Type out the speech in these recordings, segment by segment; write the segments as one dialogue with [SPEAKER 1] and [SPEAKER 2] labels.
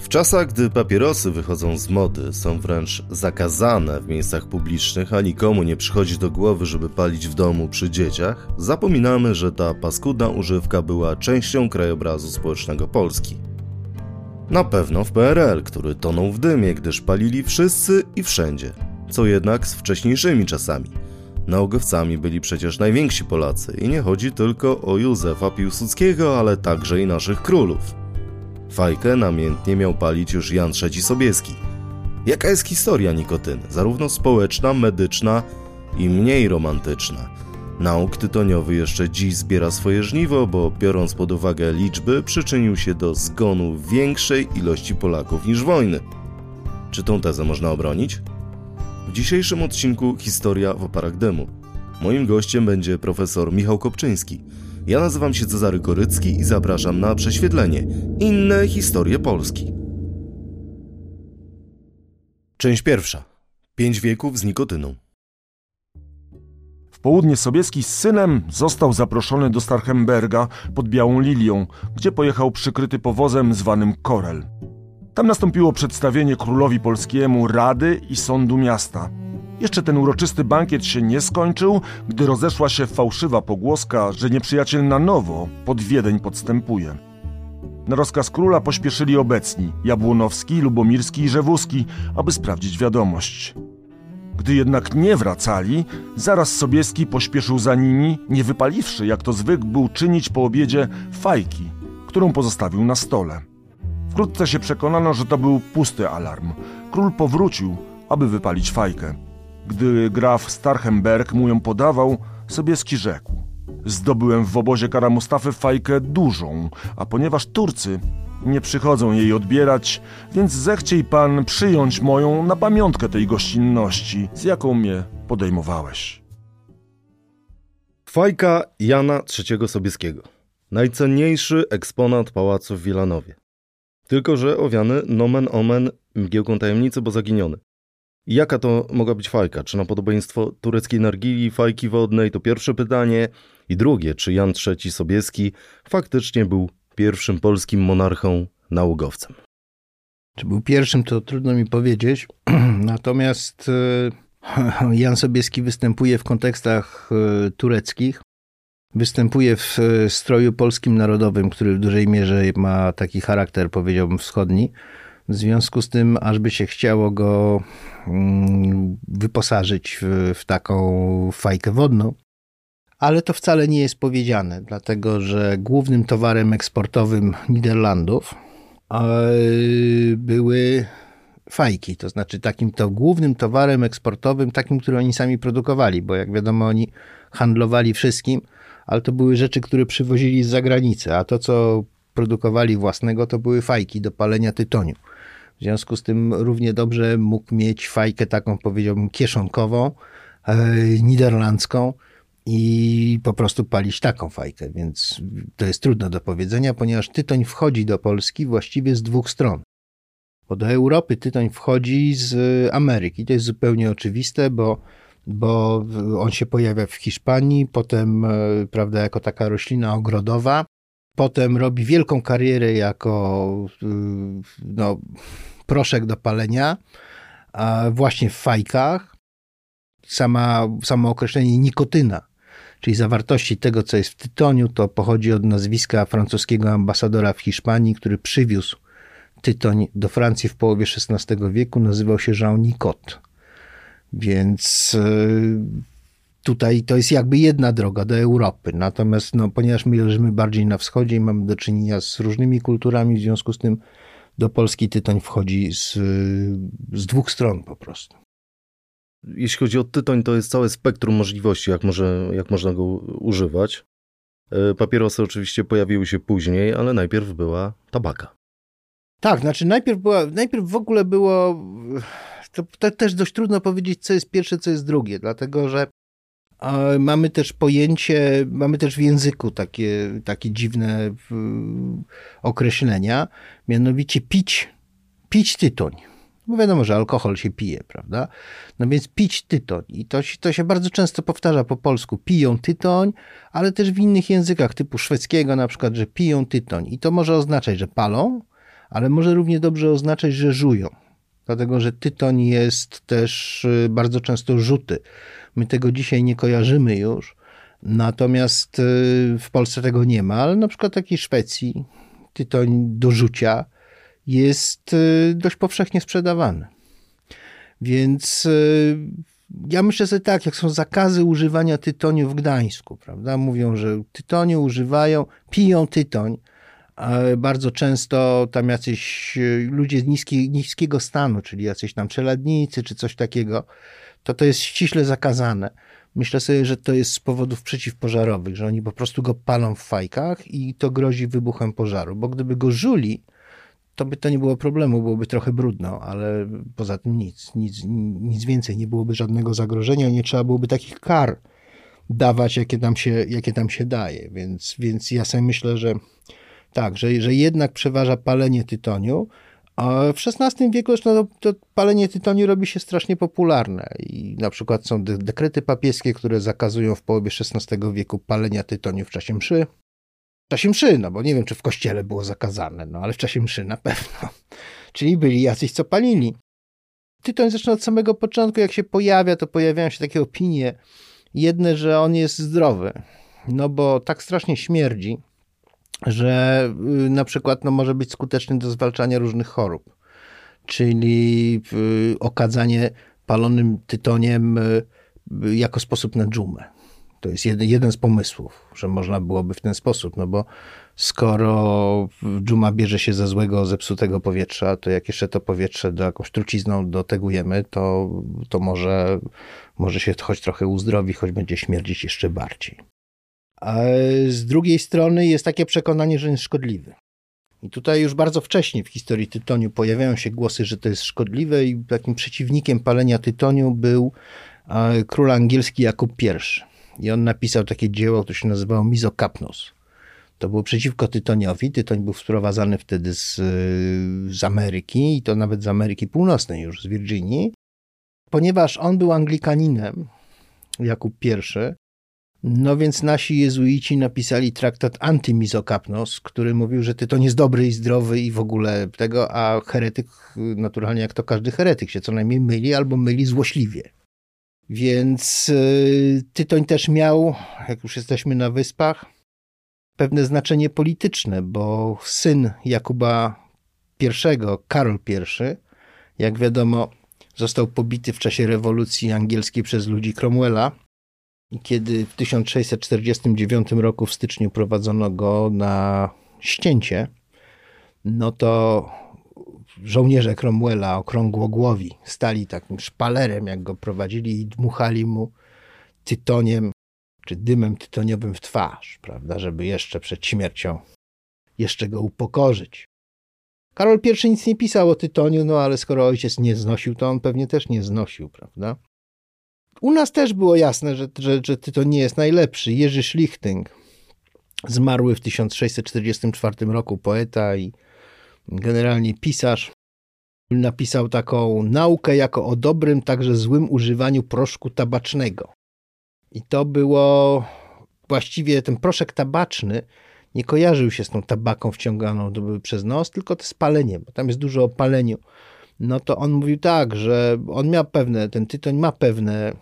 [SPEAKER 1] W czasach, gdy papierosy wychodzą z mody, są wręcz zakazane w miejscach publicznych, a nikomu nie przychodzi do głowy, żeby palić w domu przy dzieciach, zapominamy, że ta paskudna używka była częścią krajobrazu społecznego Polski. Na pewno w PRL, który tonął w dymie, gdyż palili wszyscy i wszędzie. Co jednak z wcześniejszymi czasami. Naugowcami byli przecież najwięksi Polacy i nie chodzi tylko o Józefa Piłsudskiego, ale także i naszych królów. Fajkę namiętnie miał palić już Jan III Sobieski. Jaka jest historia nikotyny, zarówno społeczna, medyczna i mniej romantyczna? Nauk tytoniowy jeszcze dziś zbiera swoje żniwo, bo biorąc pod uwagę liczby, przyczynił się do zgonu większej ilości Polaków niż wojny. Czy tą tezę można obronić? W dzisiejszym odcinku Historia w oparach dymu. Moim gościem będzie profesor Michał Kopczyński. Ja nazywam się Cezary Korycki i zapraszam na prześwietlenie Inne historie Polski. Część pierwsza. Pięć wieków z nikotyną.
[SPEAKER 2] W południe Sobieski z synem został zaproszony do Starhemberga pod Białą Lilią, gdzie pojechał przykryty powozem zwanym Korel. Tam nastąpiło przedstawienie królowi polskiemu Rady i Sądu Miasta. Jeszcze ten uroczysty bankiet się nie skończył, gdy rozeszła się fałszywa pogłoska, że nieprzyjaciel na nowo pod Wiedeń podstępuje. Na rozkaz króla pośpieszyli obecni Jabłonowski, Lubomirski i Rzewuski, aby sprawdzić wiadomość. Gdy jednak nie wracali, zaraz Sobieski pośpieszył za nimi, nie wypaliwszy, jak to zwykł był czynić po obiedzie, fajki, którą pozostawił na stole. Wkrótce się przekonano, że to był pusty alarm. Król powrócił, aby wypalić fajkę. Gdy graf Starhemberg mu ją podawał, Sobieski rzekł. Zdobyłem w obozie Kara Mustafy fajkę dużą, a ponieważ Turcy nie przychodzą jej odbierać, więc zechciej pan przyjąć moją na pamiątkę tej gościnności, z jaką mnie podejmowałeś.
[SPEAKER 1] Fajka Jana III Sobieskiego. Najcenniejszy eksponat pałacu w Wilanowie. Tylko, że owiany nomen omen mgiełką tajemnicy, bo zaginiony. Jaka to mogła być fajka? Czy na podobieństwo tureckiej nargili, fajki wodnej? To pierwsze pytanie. I drugie, czy Jan III Sobieski faktycznie był pierwszym polskim monarchą nałogowcem?
[SPEAKER 3] Czy był pierwszym, to trudno mi powiedzieć. Natomiast e, Jan Sobieski występuje w kontekstach e, tureckich. Występuje w e, stroju polskim narodowym, który w dużej mierze ma taki charakter, powiedziałbym, wschodni. W związku z tym, aż by się chciało go wyposażyć w, w taką fajkę wodną. Ale to wcale nie jest powiedziane, dlatego że głównym towarem eksportowym Niderlandów były fajki. To znaczy takim to głównym towarem eksportowym, takim, który oni sami produkowali, bo jak wiadomo, oni handlowali wszystkim, ale to były rzeczy, które przywozili z zagranicy, a to, co produkowali własnego, to były fajki do palenia tytoniu. W związku z tym równie dobrze mógł mieć fajkę taką, powiedziałbym, kieszonkową, e, niderlandzką i po prostu palić taką fajkę, więc to jest trudno do powiedzenia, ponieważ tytoń wchodzi do Polski właściwie z dwóch stron. Bo do Europy tytoń wchodzi z Ameryki. To jest zupełnie oczywiste, bo, bo on się pojawia w Hiszpanii, potem, e, prawda, jako taka roślina ogrodowa, potem robi wielką karierę jako e, no, proszek do palenia, właśnie w fajkach. Sama, samo określenie nikotyna, czyli zawartości tego, co jest w tytoniu, to pochodzi od nazwiska francuskiego ambasadora w Hiszpanii, który przywiózł tytoń do Francji w połowie XVI wieku, nazywał się Jean Nicot. Więc e, tutaj to jest jakby jedna droga do Europy. Natomiast no, ponieważ my leżymy bardziej na wschodzie i mamy do czynienia z różnymi kulturami, w związku z tym do Polski tytoń wchodzi z, z dwóch stron po prostu.
[SPEAKER 1] Jeśli chodzi o tytoń, to jest całe spektrum możliwości, jak, może, jak można go używać. E, papierosy oczywiście pojawiły się później, ale najpierw była tabaka.
[SPEAKER 3] Tak, znaczy najpierw, była, najpierw w ogóle było. To, to też dość trudno powiedzieć, co jest pierwsze, co jest drugie, dlatego że mamy też pojęcie, mamy też w języku takie, takie dziwne określenia, mianowicie pić, pić tytoń. Bo wiadomo, że alkohol się pije, prawda? No więc pić tytoń. I to, to się bardzo często powtarza po polsku. Piją tytoń, ale też w innych językach, typu szwedzkiego na przykład, że piją tytoń. I to może oznaczać, że palą, ale może równie dobrze oznaczać, że żują. Dlatego, że tytoń jest też y, bardzo często rzuty. My tego dzisiaj nie kojarzymy już, natomiast y, w Polsce tego nie ma, ale na przykład takiej Szwecji tytoń do rzucia jest y, dość powszechnie sprzedawany. Więc ja myślę sobie tak, jak są zakazy używania tytoniu w Gdańsku, prawda? Mówią, że tytoniu używają, piją tytoń. Bardzo często tam jacyś ludzie niski, niskiego stanu, czyli jacyś tam czeladnicy czy coś takiego, to to jest ściśle zakazane. Myślę sobie, że to jest z powodów przeciwpożarowych, że oni po prostu go palą w fajkach i to grozi wybuchem pożaru, bo gdyby go żuli, to by to nie było problemu, byłoby trochę brudno, ale poza tym nic, nic, nic więcej, nie byłoby żadnego zagrożenia, nie trzeba byłoby takich kar dawać, jakie tam się, jakie tam się daje. Więc, więc ja sobie myślę, że tak, że, że jednak przeważa palenie tytoniu, w XVI wieku no, to, to, palenie tytoniu robi się strasznie popularne i na przykład są de dekrety papieskie, które zakazują w połowie XVI wieku palenia tytoniu w czasie mszy. W czasie mszy, no bo nie wiem, czy w kościele było zakazane, no ale w czasie mszy na pewno. Czyli byli jacyś, co palili. Tytoń zresztą od samego początku, jak się pojawia, to pojawiają się takie opinie. Jedne, że on jest zdrowy, no bo tak strasznie śmierdzi, że y, na przykład no, może być skuteczny do zwalczania różnych chorób. Czyli y, okadzanie palonym tytoniem y, jako sposób na dżumę. To jest jeden, jeden z pomysłów, że można byłoby w ten sposób, no bo skoro dżuma bierze się ze złego, zepsutego powietrza, to jak jeszcze to powietrze do jakąś trucizną dotegujemy, to, to może, może się choć trochę uzdrowi, choć będzie śmierdzić jeszcze bardziej. A z drugiej strony jest takie przekonanie, że jest szkodliwy. I tutaj już bardzo wcześnie w historii tytoniu pojawiają się głosy, że to jest szkodliwe i takim przeciwnikiem palenia tytoniu był król angielski Jakub I. I on napisał takie dzieło, które się nazywało Mizokapnos. To było przeciwko tytoniowi. Tytoń był wprowadzany wtedy z, z Ameryki i to nawet z Ameryki Północnej, już z Virginii. Ponieważ on był Anglikaninem, Jakub I, no więc nasi jezuici napisali traktat Antymizokapnos, który mówił, że tytoń jest dobry i zdrowy i w ogóle tego, a heretyk, naturalnie jak to każdy heretyk, się co najmniej myli albo myli złośliwie. Więc y, tytoń też miał, jak już jesteśmy na wyspach, pewne znaczenie polityczne, bo syn Jakuba I, Karol I, jak wiadomo, został pobity w czasie rewolucji angielskiej przez ludzi Cromwella kiedy w 1649 roku w styczniu prowadzono go na ścięcie, no to żołnierze Cromwella okrągłogłowi stali takim szpalerem, jak go prowadzili i dmuchali mu tytoniem czy dymem tytoniowym w twarz, prawda, żeby jeszcze przed śmiercią jeszcze go upokorzyć. Karol I nic nie pisał o tytoniu, no ale skoro ojciec nie znosił, to on pewnie też nie znosił, prawda? U nas też było jasne, że, że, że to nie jest najlepszy. Jerzy Schlichting, zmarły w 1644 roku poeta i generalnie pisarz, napisał taką naukę jako o dobrym, także złym używaniu proszku tabacznego. I to było właściwie ten proszek tabaczny nie kojarzył się z tą tabaką wciąganą przez nos, tylko to spalenie, bo tam jest dużo o paleniu no to on mówił tak, że on miał pewne, ten tytoń ma pewne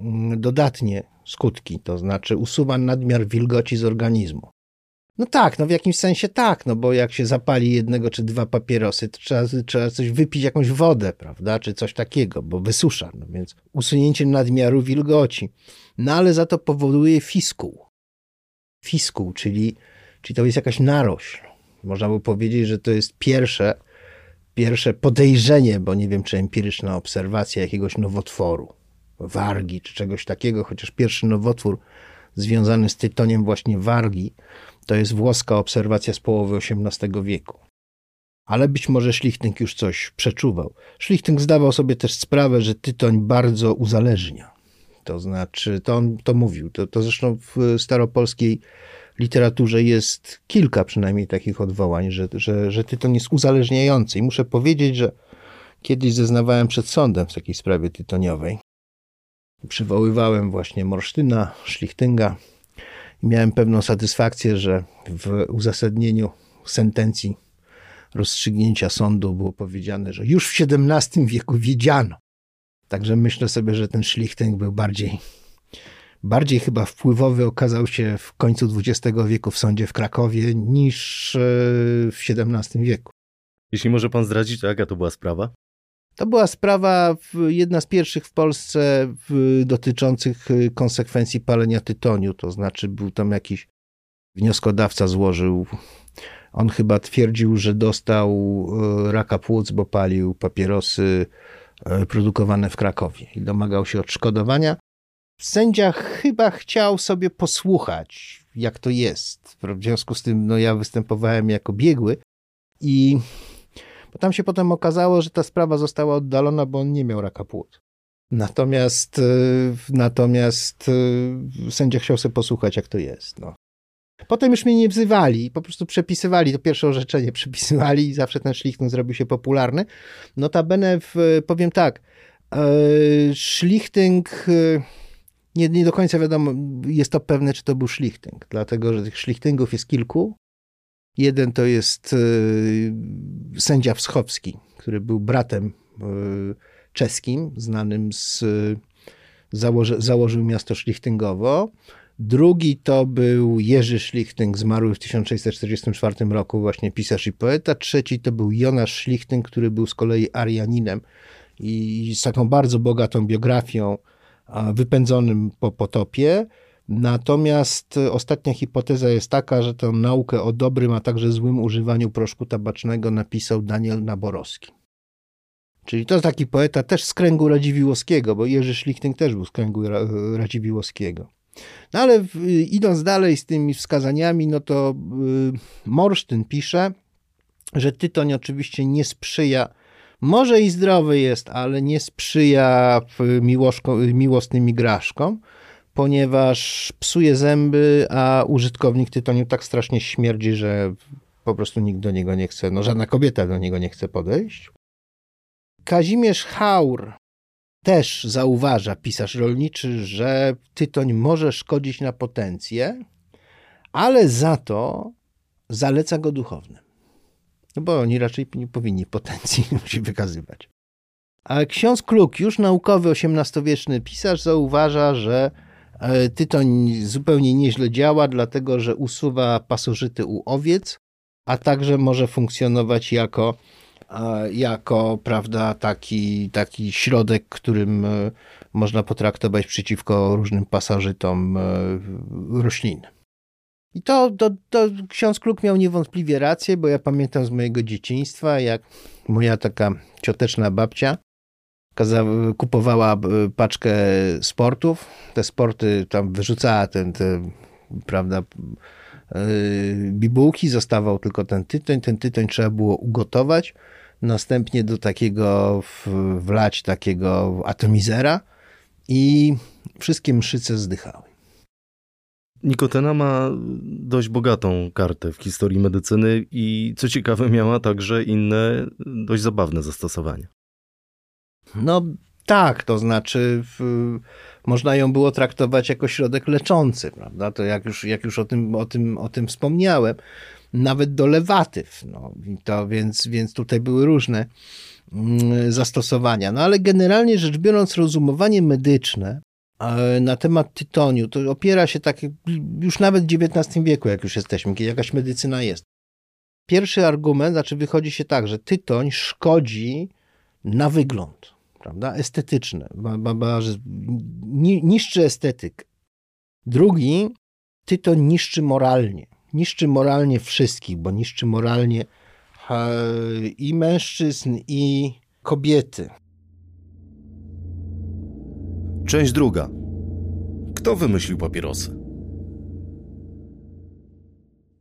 [SPEAKER 3] mm, dodatnie skutki, to znaczy usuwa nadmiar wilgoci z organizmu. No tak, no w jakimś sensie tak, no bo jak się zapali jednego czy dwa papierosy, to trzeba, trzeba coś wypić, jakąś wodę, prawda, czy coś takiego, bo wysusza, no więc usunięcie nadmiaru wilgoci. No ale za to powoduje fiskuł. Fiskuł, czyli, czyli to jest jakaś narośl. Można by powiedzieć, że to jest pierwsze pierwsze podejrzenie, bo nie wiem, czy empiryczna obserwacja jakiegoś nowotworu, wargi czy czegoś takiego, chociaż pierwszy nowotwór związany z tytoniem właśnie wargi, to jest włoska obserwacja z połowy XVIII wieku. Ale być może Schlichting już coś przeczuwał. Schlichting zdawał sobie też sprawę, że tytoń bardzo uzależnia. To znaczy, to on to mówił. To, to zresztą w staropolskiej literaturze jest kilka przynajmniej takich odwołań, że, że, że tyton jest uzależniający. I muszę powiedzieć, że kiedyś zeznawałem przed sądem w takiej sprawie tytoniowej. Przywoływałem właśnie Morsztyna, Szlichtynga i miałem pewną satysfakcję, że w uzasadnieniu sentencji rozstrzygnięcia sądu było powiedziane, że już w XVII wieku wiedziano. Także myślę sobie, że ten szlichting był bardziej, bardziej chyba wpływowy okazał się w końcu XX wieku w sądzie w Krakowie niż e, w XVII wieku.
[SPEAKER 1] Jeśli może pan zdradzić, to jaka to była sprawa?
[SPEAKER 3] To była sprawa, jedna z pierwszych w Polsce dotyczących e, konsekwencji palenia tytoniu, to znaczy był tam jakiś wnioskodawca złożył on chyba twierdził, że dostał e, raka płuc, bo palił papierosy produkowane w Krakowie i domagał się odszkodowania. Sędzia chyba chciał sobie posłuchać, jak to jest. W związku z tym no, ja występowałem jako biegły i bo tam się potem okazało, że ta sprawa została oddalona, bo on nie miał raka płuc. Natomiast, e, natomiast sędzia chciał sobie posłuchać, jak to jest. No. Potem już mnie nie wzywali, po prostu przepisywali, to pierwsze orzeczenie przepisywali i zawsze ten szlichting zrobił się popularny. Notabene, w, powiem tak, e, szlichting, e, nie, nie do końca wiadomo, jest to pewne, czy to był szlichting, dlatego, że tych szlichtingów jest kilku. Jeden to jest e, sędzia Wschowski, który był bratem czeskim, znanym z, założy, założył miasto szlichtingowo. Drugi to był Jerzy Schlichting, zmarły w 1644 roku, właśnie pisarz i poeta. Trzeci to był Jonasz Schlichting, który był z kolei Arianinem i z taką bardzo bogatą biografią, wypędzonym po potopie. Natomiast ostatnia hipoteza jest taka, że tę naukę o dobrym, a także złym używaniu proszku tabacznego napisał Daniel Naborowski. Czyli to taki poeta też z kręgu Radziwiłowskiego, bo Jerzy Schlichting też był z kręgu Radziwiłowskiego. No ale idąc dalej z tymi wskazaniami, no to y, Morsztyn pisze, że tytoń oczywiście nie sprzyja, może i zdrowy jest, ale nie sprzyja miłosnym igraszkom, ponieważ psuje zęby, a użytkownik tytoniu tak strasznie śmierdzi, że po prostu nikt do niego nie chce, no żadna kobieta do niego nie chce podejść. Kazimierz Haur też zauważa pisarz rolniczy, że tytoń może szkodzić na potencję, ale za to zaleca go duchownym. No bo oni raczej nie powinni potencji musi wykazywać. A ksiądz Kluk, już naukowy XVIII-wieczny pisarz, zauważa, że e, tytoń zupełnie nieźle działa, dlatego że usuwa pasożyty u owiec, a także może funkcjonować jako jako prawda, taki, taki środek, którym e, można potraktować przeciwko różnym pasożytom e, roślin. I to, to, to ksiądz Kluk miał niewątpliwie rację, bo ja pamiętam z mojego dzieciństwa, jak moja taka cioteczna babcia kupowała e, paczkę sportów. Te sporty tam wyrzucała ten, te, prawda, bibułki, zostawał tylko ten tytoń. Ten tytoń trzeba było ugotować następnie do takiego wlać takiego atomizera i wszystkie mszyce zdychały.
[SPEAKER 1] Nikotena ma dość bogatą kartę w historii medycyny i co ciekawe miała także inne dość zabawne zastosowania.
[SPEAKER 3] No tak, to znaczy w, można ją było traktować jako środek leczący, prawda? To jak już, jak już o, tym, o, tym, o tym wspomniałem nawet do lewatyw. No, to więc, więc tutaj były różne mm, zastosowania. No ale generalnie rzecz biorąc, rozumowanie medyczne na temat tytoniu to opiera się tak już nawet w XIX wieku, jak już jesteśmy, kiedy jakaś medycyna jest. Pierwszy argument, znaczy wychodzi się tak, że tytoń szkodzi na wygląd, prawda, estetyczny, niszczy estetyk. Drugi, tytoń niszczy moralnie niszczy moralnie wszystkich, bo niszczy moralnie i mężczyzn, i kobiety.
[SPEAKER 1] Część druga. Kto wymyślił papierosy?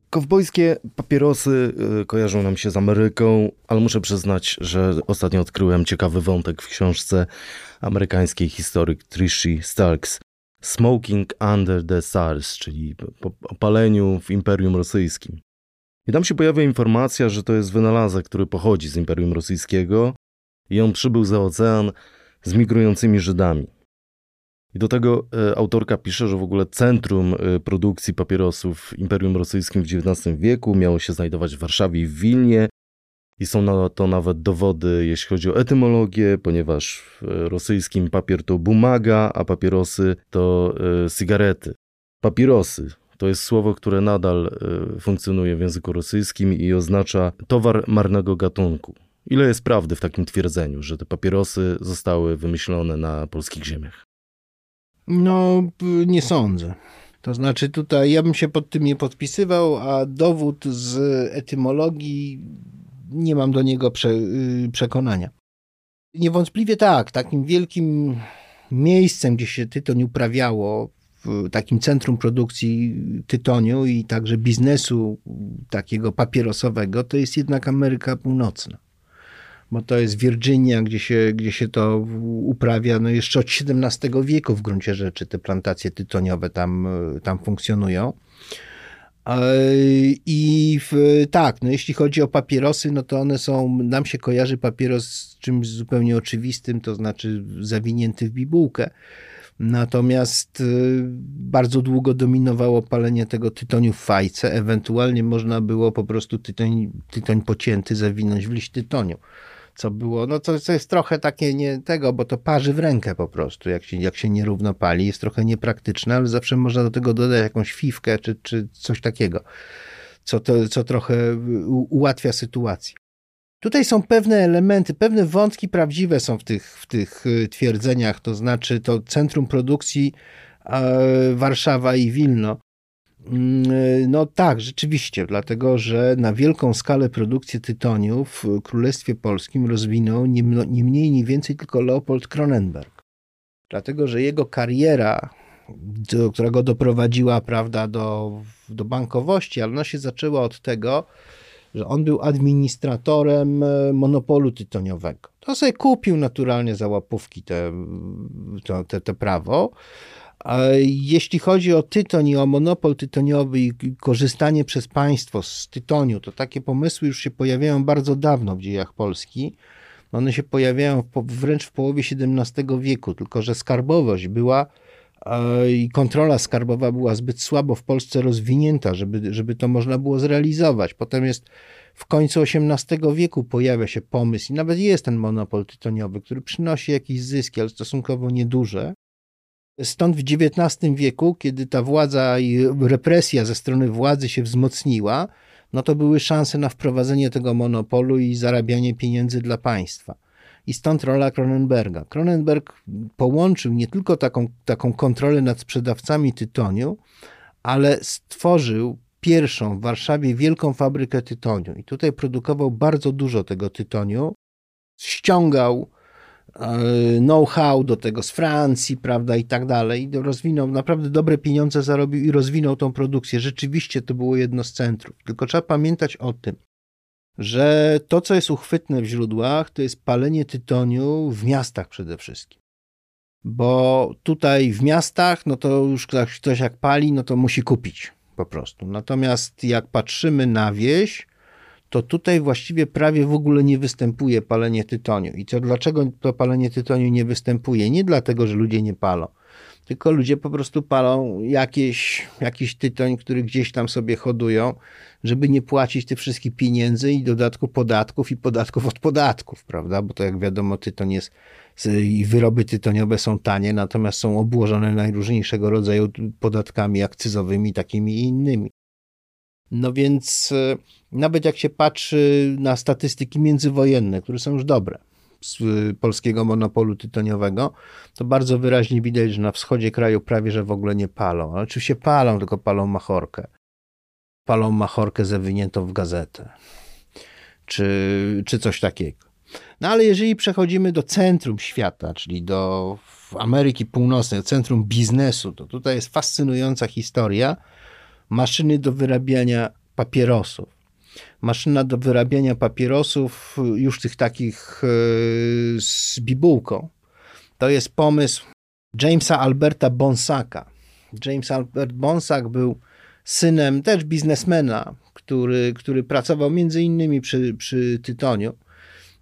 [SPEAKER 1] Kowbojskie papierosy y, kojarzą nam się z Ameryką, ale muszę przyznać, że ostatnio odkryłem ciekawy wątek w książce amerykańskiej historyk Trishy Starks Smoking Under the Stars, czyli o paleniu w Imperium Rosyjskim. I tam się pojawia informacja, że to jest wynalazek, który pochodzi z Imperium Rosyjskiego i on przybył za ocean z migrującymi Żydami. I do tego e, autorka pisze, że w ogóle centrum e, produkcji papierosów w Imperium Rosyjskim w XIX wieku miało się znajdować w Warszawie i w Wilnie, I są na to nawet dowody, jeśli chodzi o etymologię, ponieważ w rosyjskim papier to bumaga, a papierosy to y, cygarety. Papierosy to jest słowo, które nadal funkcjonuje w języku rosyjskim i oznacza towar marnego gatunku. Ile jest prawdy w takim twierdzeniu, że te papierosy zostały wymyślone na polskich ziemiach?
[SPEAKER 3] No, nie sądzę. To znaczy tutaj ja bym się pod tym nie podpisywał, a dowód z etymologii nie mam do niego prze, y, przekonania. Niewątpliwie tak, takim wielkim miejscem, gdzie się tytoń uprawiało, takim centrum produkcji tytoniu i także biznesu takiego papierosowego, to jest jednak Ameryka Północna. Bo to jest Virginia, gdzie się, gdzie się to uprawia, no jeszcze od XVII wieku w gruncie rzeczy te plantacje tytoniowe tam, tam funkcjonują. I w, tak, no jeśli chodzi o papierosy, no to one są, nam się kojarzy papieros z czymś zupełnie oczywistym, to znaczy zawinięty w bibułkę. Natomiast y, bardzo długo dominowało palenie tego tytoniu w fajce. Ewentualnie można było po prostu tytoń, tytoń pocięty zawinąć w liść tytoniu co było, no to, to jest trochę takie nie tego, bo to parzy w rękę po prostu, jak się, jak się nierówno pali, jest trochę niepraktyczne, ale zawsze można do tego dodać jakąś fiwkę czy, czy coś takiego, co, to, co trochę ułatwia sytuację. Tutaj są pewne elementy, pewne wątki prawdziwe są w tych, w tych y, twierdzeniach, to znaczy to centrum produkcji Warszawa i Wilno no tak, rzeczywiście, dlatego że na wielką skalę produkcję tytoniu w Królestwie Polskim rozwinął nie, nie mniej, nie więcej tylko Leopold Kronenberg. Dlatego, że jego kariera, do, która go doprowadziła prawda, do, do bankowości, ale ona się zaczęła od tego, że on był administratorem e, monopolu tytoniowego. To sobie kupił naturalnie za łapówki te, te, te, te prawo, jeśli chodzi o tytoń i o monopol tytoniowy i korzystanie przez państwo z tytoniu, to takie pomysły już się pojawiają bardzo dawno w dziejach Polski. One się pojawiają wręcz w połowie XVII wieku, tylko że skarbowość była i kontrola skarbowa była zbyt słabo w Polsce rozwinięta, żeby, żeby to można było zrealizować. Potem jest w końcu XVIII wieku pojawia się pomysł i nawet jest ten monopol tytoniowy, który przynosi jakieś zyski, ale stosunkowo nieduże. Stąd w XIX wieku, kiedy ta władza i represja ze strony władzy się wzmocniła, no to były szanse na wprowadzenie tego monopolu i zarabianie pieniędzy dla państwa. I stąd rola Kronenberga. Kronenberg połączył nie tylko taką, taką kontrolę nad sprzedawcami tytoniu, ale stworzył pierwszą w Warszawie wielką fabrykę tytoniu. I tutaj produkował bardzo dużo tego tytoniu. Ściągał know-how do tego z Francji, prawda, i tak dalej. Rozwinął, naprawdę dobre pieniądze zarobił i rozwinął tą produkcję. Rzeczywiście to było jedno z centrów. Tylko trzeba pamiętać o tym, że to, co jest uchwytne w źródłach, to jest palenie tytoniu w miastach przede wszystkim. Bo tutaj w miastach, no to już ktoś jak pali, no to musi kupić po prostu. Natomiast jak patrzymy na wieś, to tutaj właściwie prawie w ogóle nie występuje palenie tytoniu. I to dlaczego to palenie tytoniu nie występuje? Nie dlatego, że ludzie nie palą, tylko ludzie po prostu palą jakieś, jakiś tytoń, który gdzieś tam sobie hodują, żeby nie płacić tych wszystkich pieniędzy i dodatku podatków i podatków od podatków, prawda? Bo to jak wiadomo, tytoń jest i wyroby tytoniowe są tanie, natomiast są obłożone najróżniejszego rodzaju podatkami akcyzowymi, takimi i innymi. No więc e, nawet jak się patrzy na statystyki międzywojenne, które są już dobre z e, polskiego monopolu tytoniowego, to bardzo wyraźnie widać, że na wschodzie kraju prawie że w ogóle nie palą. Ale oczywiście palą, tylko palą machorkę. Palą machorkę zawiniętą w gazetę. Czy, czy coś takiego. No ale jeżeli przechodzimy do centrum świata, czyli do Ameryki Północnej, centrum biznesu, to tutaj jest fascynująca historia, maszyny do wyrabiania papierosów. Maszyna do wyrabiania papierosów, już tych takich e, z bibułką. To jest pomysł Jamesa Alberta Bonsaka. James Albert Bonsak był synem też biznesmena, który, który pracował między innymi przy, przy tytoniu.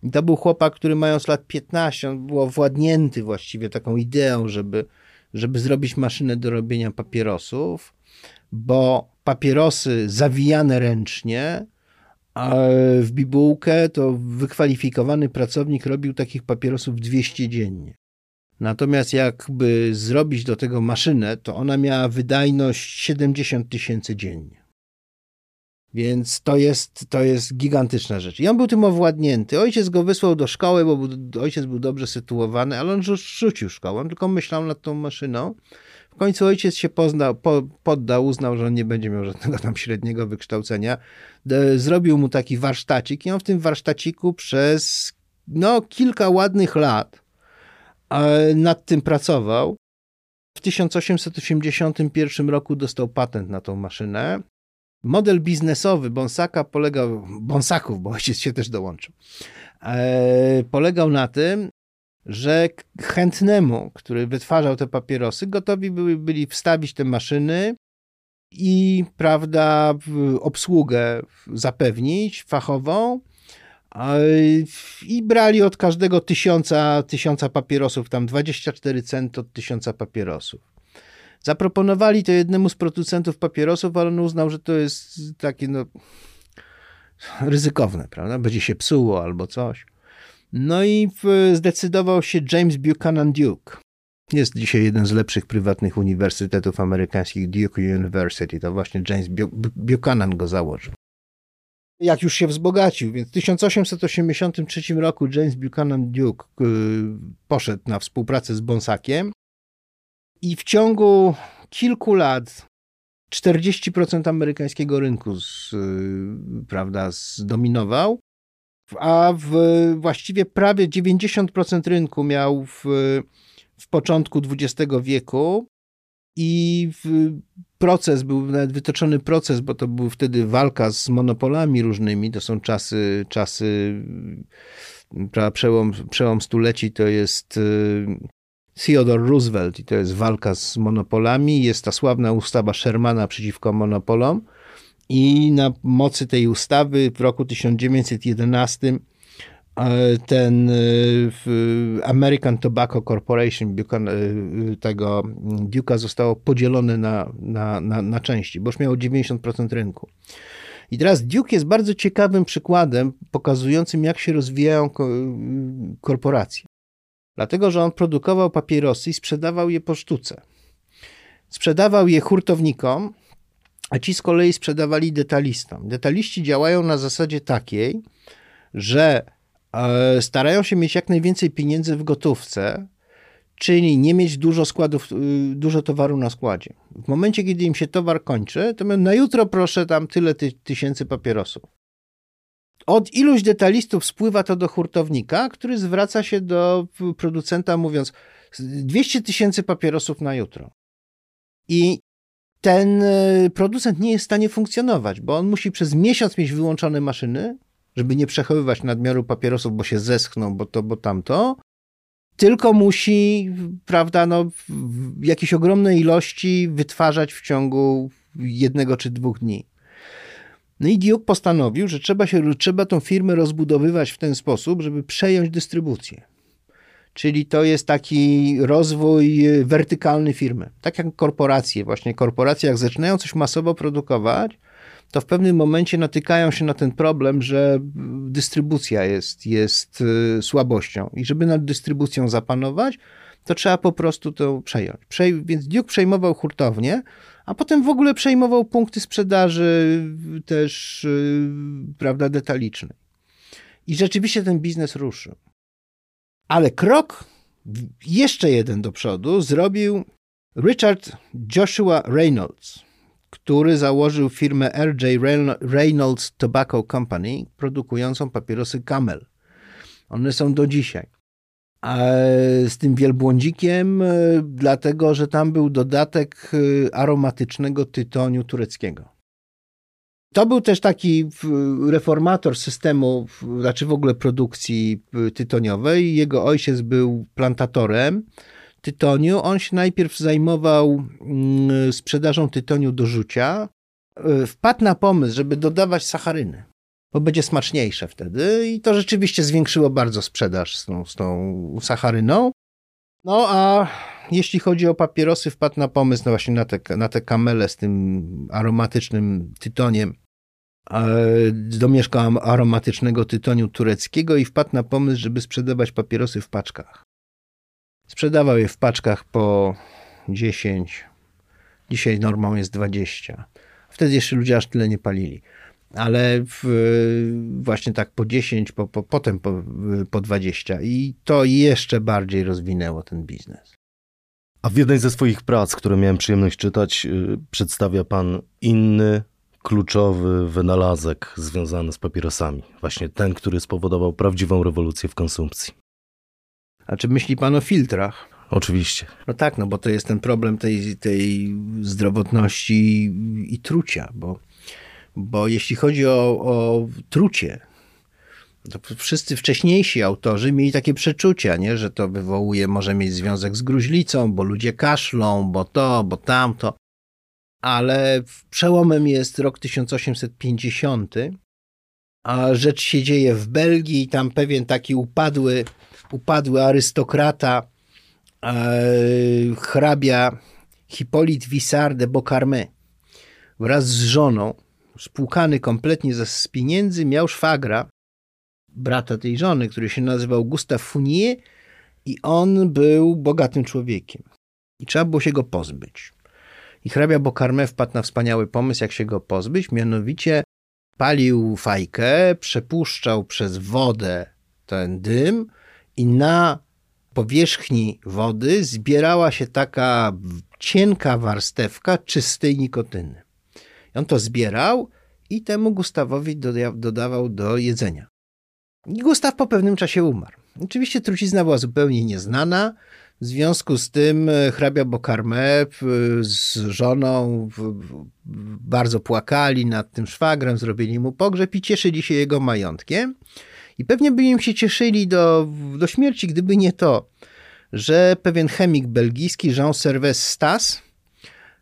[SPEAKER 3] I to był chłopak, który mając lat 15, on był władnięty właściwie taką ideą, żeby, żeby zrobić maszynę do robienia papierosów bo papierosy zawijane ręcznie w bibułkę to wykwalifikowany pracownik robił takich papierosów 200 dziennie. Natomiast jakby zrobić do tego maszynę, to ona miała wydajność 70 tysięcy dziennie. Więc to jest, to jest gigantyczna rzecz. I on był tym owładnięty. Ojciec go wysłał do szkoły, bo ojciec był dobrze sytuowany, ale on rzucił szkołę, tylko myślał nad tą maszyną. W końcu ojciec się poznał, po, poddał, uznał, że on nie będzie miał żadnego tam średniego wykształcenia. Zrobił mu taki warsztacik i on w tym warsztaciku przez no, kilka ładnych lat nad tym pracował. W 1881 roku dostał patent na tą maszynę. Model biznesowy Bonsaka polegał, Bonsaków, bo ojciec się też dołączył, e, polegał na tym, że chętnemu, który wytwarzał te papierosy, gotowi byli, byli wstawić te maszyny i, prawda, obsługę zapewnić fachową i brali od każdego tysiąca, tysiąca papierosów, tam 24 cent od tysiąca papierosów. Zaproponowali to jednemu z producentów papierosów, ale on uznał, że to jest takie no, ryzykowne, prawda? Będzie się psuło albo coś. No i zdecydował się James Buchanan Duke. Jest dzisiaj jeden z lepszych prywatnych uniwersytetów amerykańskich, Duke University. To właśnie James Buchanan go założył. Jak już się wzbogacił, więc w 1883 roku James Buchanan Duke y, poszedł na współpracę z Bonsakiem i w ciągu kilku lat 40% amerykańskiego rynku z, y, prawda, zdominował, a w, właściwie prawie 90% rynku miał w, w początku XX wieku i proces, był nawet wytoczony proces, bo to był wtedy walka z monopolami różnymi, to są czasy, czasy przełom, przełom stuleci to jest y, Theodore Roosevelt i to jest walka z monopolami. Jest ta sławna ustawa Shermana przeciwko monopolom. I na mocy tej ustawy w roku 1911 e, ten e, American Tobacco Corporation e, tego Duke'a zostało podzielone na, na, na, na części, bo już miało 90% rynku. I teraz Duke jest bardzo ciekawym przykładem pokazującym, jak się rozwijają korporacje. Dlatego, że on produkował papierosy i sprzedawał je po sztuce. Sprzedawał je hurtownikom, a ci z kolei sprzedawali detalistom. Detaliści działają na zasadzie takiej, że e, starają się mieć jak najwięcej pieniędzy w gotówce, czyli nie mieć dużo składów, y, dużo towaru na składzie. W momencie, kiedy im się towar kończy, to na jutro proszę tam tyle ty, tysięcy papierosów. Od iluś detalistów spływa to do hurtownika, który zwraca się do producenta mówiąc 200 tysięcy papierosów na jutro. I ten e, producent nie jest w stanie funkcjonować, bo on musi przez miesiąc mieć wyłączone maszyny, żeby nie przechowywać nadmiaru papierosów, bo się zeschną, bo to, bo tamto. Tylko musi, prawda, no, w jakiejś ogromnej ilości wytwarzać w ciągu jednego czy dwóch dni. No i Duke postanowił, że trzeba, się, trzeba tą firmę rozbudowywać w ten sposób, żeby przejąć dystrybucję. Czyli to jest taki rozwój wertykalny firmy. Tak jak korporacje. Właśnie korporacje, jak zaczynają coś masowo produkować, to w pewnym momencie natykają się na ten problem, że dystrybucja jest, jest y, słabością. I żeby nad dystrybucją zapanować, to trzeba po prostu to przejąć. Przej więc Duke przejmował hurtownię, a potem w ogóle przejmował punkty sprzedaży też, yy, prawda, detalicznej. I rzeczywiście ten biznes ruszył. Ale krok jeszcze jeden do przodu zrobił Richard Joshua Reynolds, który założył firmę R.J. Reynolds Tobacco Company, produkującą papierosy Camel. One są do dzisiaj z tym wielbłądzikiem, e, dlatego że tam był dodatek e, aromatycznego tytoniu tureckiego. To był też taki reformator systemu, znaczy w ogóle produkcji e, tytoniowej. Jego ojciec był plantatorem tytoniu. On się najpierw zajmował mm, sprzedażą tytoniu do rzucia. Wpadł na pomysł, żeby dodawać sacharynę bo będzie smaczniejsze wtedy i to rzeczywiście zwiększyło bardzo sprzedaż z tą, z tą sacharyną. No a jeśli chodzi o papierosy, wpadł na pomysł no właśnie na te, na te kamele z tym aromatycznym tytoniem. domieszkał aromatycznego tytoniu tureckiego i wpadł na pomysł, żeby sprzedawać papierosy w paczkach. Sprzedawał je w paczkach po 10, dzisiaj normą jest 20. Wtedy jeszcze ludzie aż tyle nie palili. Ale w, właśnie tak po 10, po, po, potem po, po 20. I to jeszcze bardziej rozwinęło ten biznes.
[SPEAKER 1] A w jednej ze swoich prac, które miałem przyjemność czytać, yy, przedstawia pan inny, kluczowy wynalazek związany z papierosami. Właśnie ten, który spowodował prawdziwą rewolucję w konsumpcji.
[SPEAKER 3] A czy myśli pan o filtrach?
[SPEAKER 1] Oczywiście.
[SPEAKER 3] No tak, no bo to jest ten problem tej, tej zdrowotności i trucia, bo, bo jeśli chodzi o, o trucie, to wszyscy wcześniejsi autorzy mieli takie przeczucia, nie? że to wywołuje, może mieć związek z gruźlicą, bo ludzie kaszlą, bo to, bo tamto. Ale przełomem jest rok 1850, a rzecz się dzieje w Belgii, tam pewien taki upadły, upadły arystokrata, e, hrabia Hippolyte Vissard de Beaucarmé wraz z żoną, spłukany kompletnie ze pieniędzy, miał szwagra, brata tej żony, który się nazywał Gustave Fournier i on był bogatym człowiekiem. I trzeba było się go pozbyć. I hrabia Bokarme wpadł na wspaniały pomysł, jak się go pozbyć, mianowicie palił fajkę, przepuszczał przez wodę ten dym i na powierzchni wody zbierała się taka cienka warstewka czystej nikotyny. I on to zbierał i temu Gustawowi dodawał do jedzenia. Gustaw po pewnym czasie umarł. Oczywiście trucizna była zupełnie nieznana. W związku z tym e, hrabia Bokarme z żoną bardzo płakali nad tym szwagrem, zrobili mu pogrzeb i cieszyli się jego majątkiem. I pewnie by im się cieszyli do, do śmierci, gdyby nie to, że pewien chemik belgijski Jean Serves Stas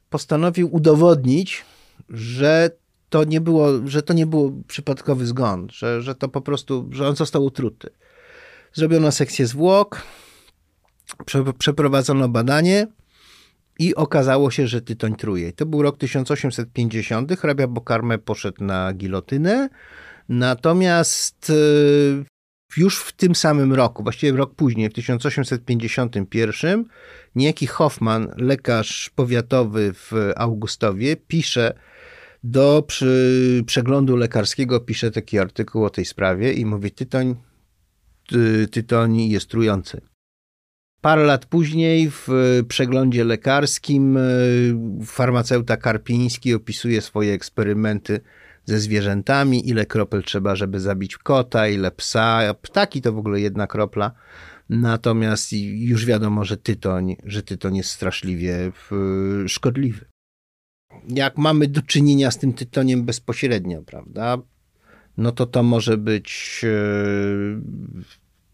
[SPEAKER 3] postanowił udowodnić, że to nie było, że to nie był przypadkowy zgon, że, że to po prostu, że on został utruty. Zrobiono sekcję zwłok, prze, przeprowadzono badanie i okazało się, że tytoń truje. To był rok 1850. Hrabia Bokarme poszedł na gilotynę, natomiast y, już w tym samym roku, właściwie rok później, w 1851, niejaki Hoffman, lekarz powiatowy w Augustowie, pisze do przy przeglądu lekarskiego pisze taki artykuł o tej sprawie i mówi tytoń, ty, tytoń jest trujący. Parę lat później w przeglądzie lekarskim e, farmaceuta Karpiński opisuje swoje eksperymenty ze zwierzętami, ile kropel trzeba, żeby zabić kota, ile psa, ptaki to w ogóle jedna kropla. Natomiast już wiadomo, że tytoń, że tytoń jest straszliwie szkodliwy jak mamy do czynienia z tym tytoniem bezpośrednio, prawda, no to to może być e,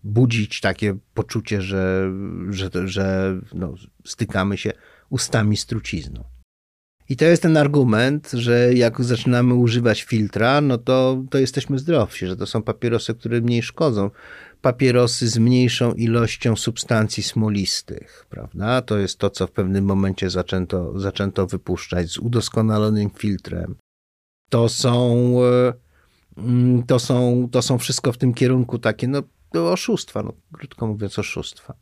[SPEAKER 3] budzić takie poczucie, że, że, że no, stykamy się ustami z trucizną. I to jest ten argument, że jak zaczynamy używać filtra, no to, to jesteśmy zdrowsi, że to są papierosy, które mniej szkodzą papierosy z mniejszą ilością substancji smolistych, prawda? To jest to, co w pewnym momencie zaczęto, zaczęto wypuszczać z udoskonalonym filtrem. To są, mm, to są, to są wszystko w tym kierunku takie, no, oszustwa, no, krótko mówiąc, oszustwa.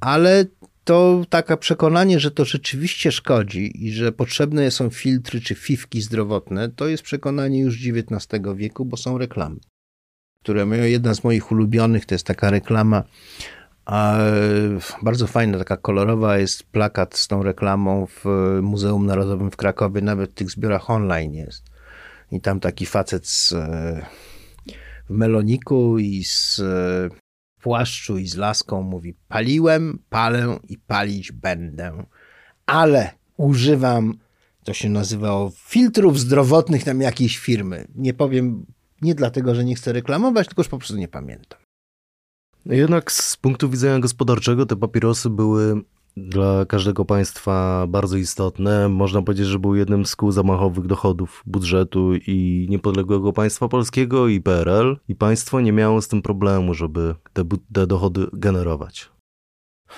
[SPEAKER 3] Ale to takie przekonanie, że to rzeczywiście szkodzi i że potrzebne są filtry czy fiwki zdrowotne, to jest przekonanie już XIX wieku, bo są reklamy które jedna z moich ulubionych to jest taka reklama, bardzo fajna, taka kolorowa jest plakat z tą reklamą w Muzeum Narodowym w Krakowie, nawet w tych zbiorach online jest. I tam taki facet z, w meloniku i z płaszczu i z laską mówi: Paliłem, palę i palić będę, ale używam, to się nazywało, filtrów zdrowotnych tam jakiejś firmy. Nie powiem nie dlatego, że nie chcę reklamować, tylko już po prostu nie pamiętam.
[SPEAKER 1] Jednak z punktu widzenia gospodarczego te papierosy były dla każdego państwa bardzo istotne. Można powiedzieć, że był jednym z kół zamachowych dochodów budżetu i niepodległego państwa polskiego i PRL i państwo nie miało z tym problemu, żeby te, te dochody generować.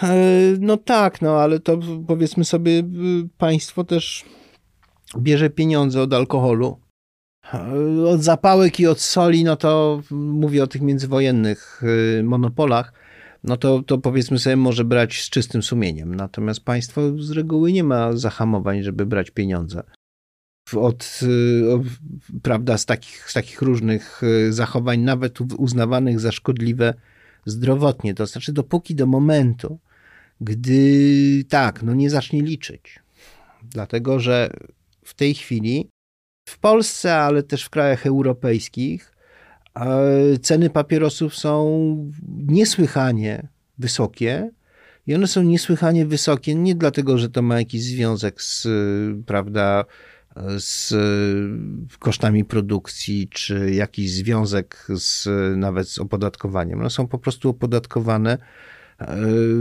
[SPEAKER 3] E, no tak, no ale to powiedzmy sobie, państwo też bierze pieniądze od alkoholu Od zapałek i od soli, no to mówię o tych międzywojennych y, monopolach, no to, to powiedzmy sobie może brać z czystym sumieniem. Natomiast państwo z reguły nie ma zahamowań, żeby brać pieniądze. Od, y, prawda, z takich, z takich różnych y, zachowań, nawet uznawanych za szkodliwe zdrowotnie. To znaczy, dopóki do momentu, gdy tak, no nie zacznie liczyć. Dlatego, że w tej chwili w Polsce, ale też w krajach europejskich ceny papierosów są niesłychanie wysokie. I one są niesłychanie wysokie nie dlatego, że to ma jakiś związek z, prawda, z kosztami produkcji, czy jakiś związek z, nawet z opodatkowaniem. One są po prostu opodatkowane e,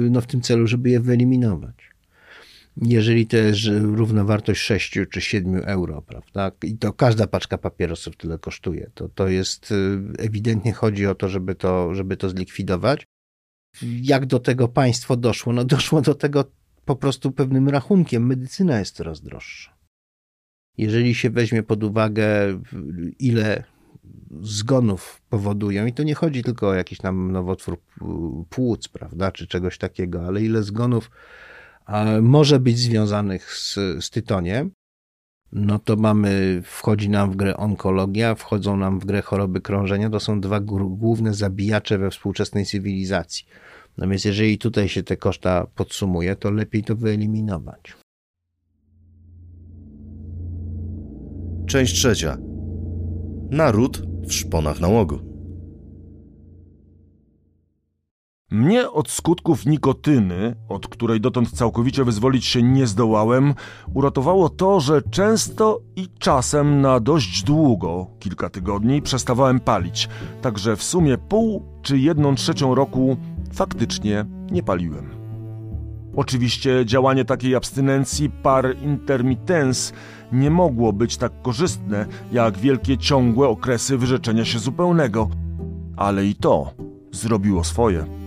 [SPEAKER 3] no, w tym celu, żeby je wyeliminować jeżeli to jest równowartość 6 czy 7 euro, prawda? I to każda paczka papierosów tyle kosztuje. To, to jest y, ewidentnie chodzi o to, żeby to, żeby to zlikwidować. Jak do tego państwo doszło? No doszło do tego po prostu pewnym rachunkiem. Medycyna jest coraz droższa. Jeżeli się weźmie pod uwagę, ile zgonów powodują, i to nie chodzi tylko o jakiś tam nowotwór płuc, prawda, czy czegoś takiego, ale ile zgonów może być związanych z, z tytoniem, no to mamy, wchodzi nam w grę onkologia, wchodzą nam w grę choroby krążenia. To są dwa główne zabijacze we współczesnej cywilizacji. No więc jeżeli tutaj się te koszta podsumuje, to lepiej to wyeliminować.
[SPEAKER 1] Część trzecia. Naród w szponach nałogu.
[SPEAKER 2] Mnie od skutków nikotyny, od której dotąd całkowicie wyzwolić się nie zdołałem, uratowało to, że często i czasem na dość długo, kilka tygodni, przestawałem palić, także w sumie pół czy jedną trzecią roku faktycznie nie paliłem. Oczywiście działanie takiej abstynencji par intermittens nie mogło być tak korzystne jak wielkie ciągłe okresy wyrzeczenia się zupełnego, ale i to zrobiło swoje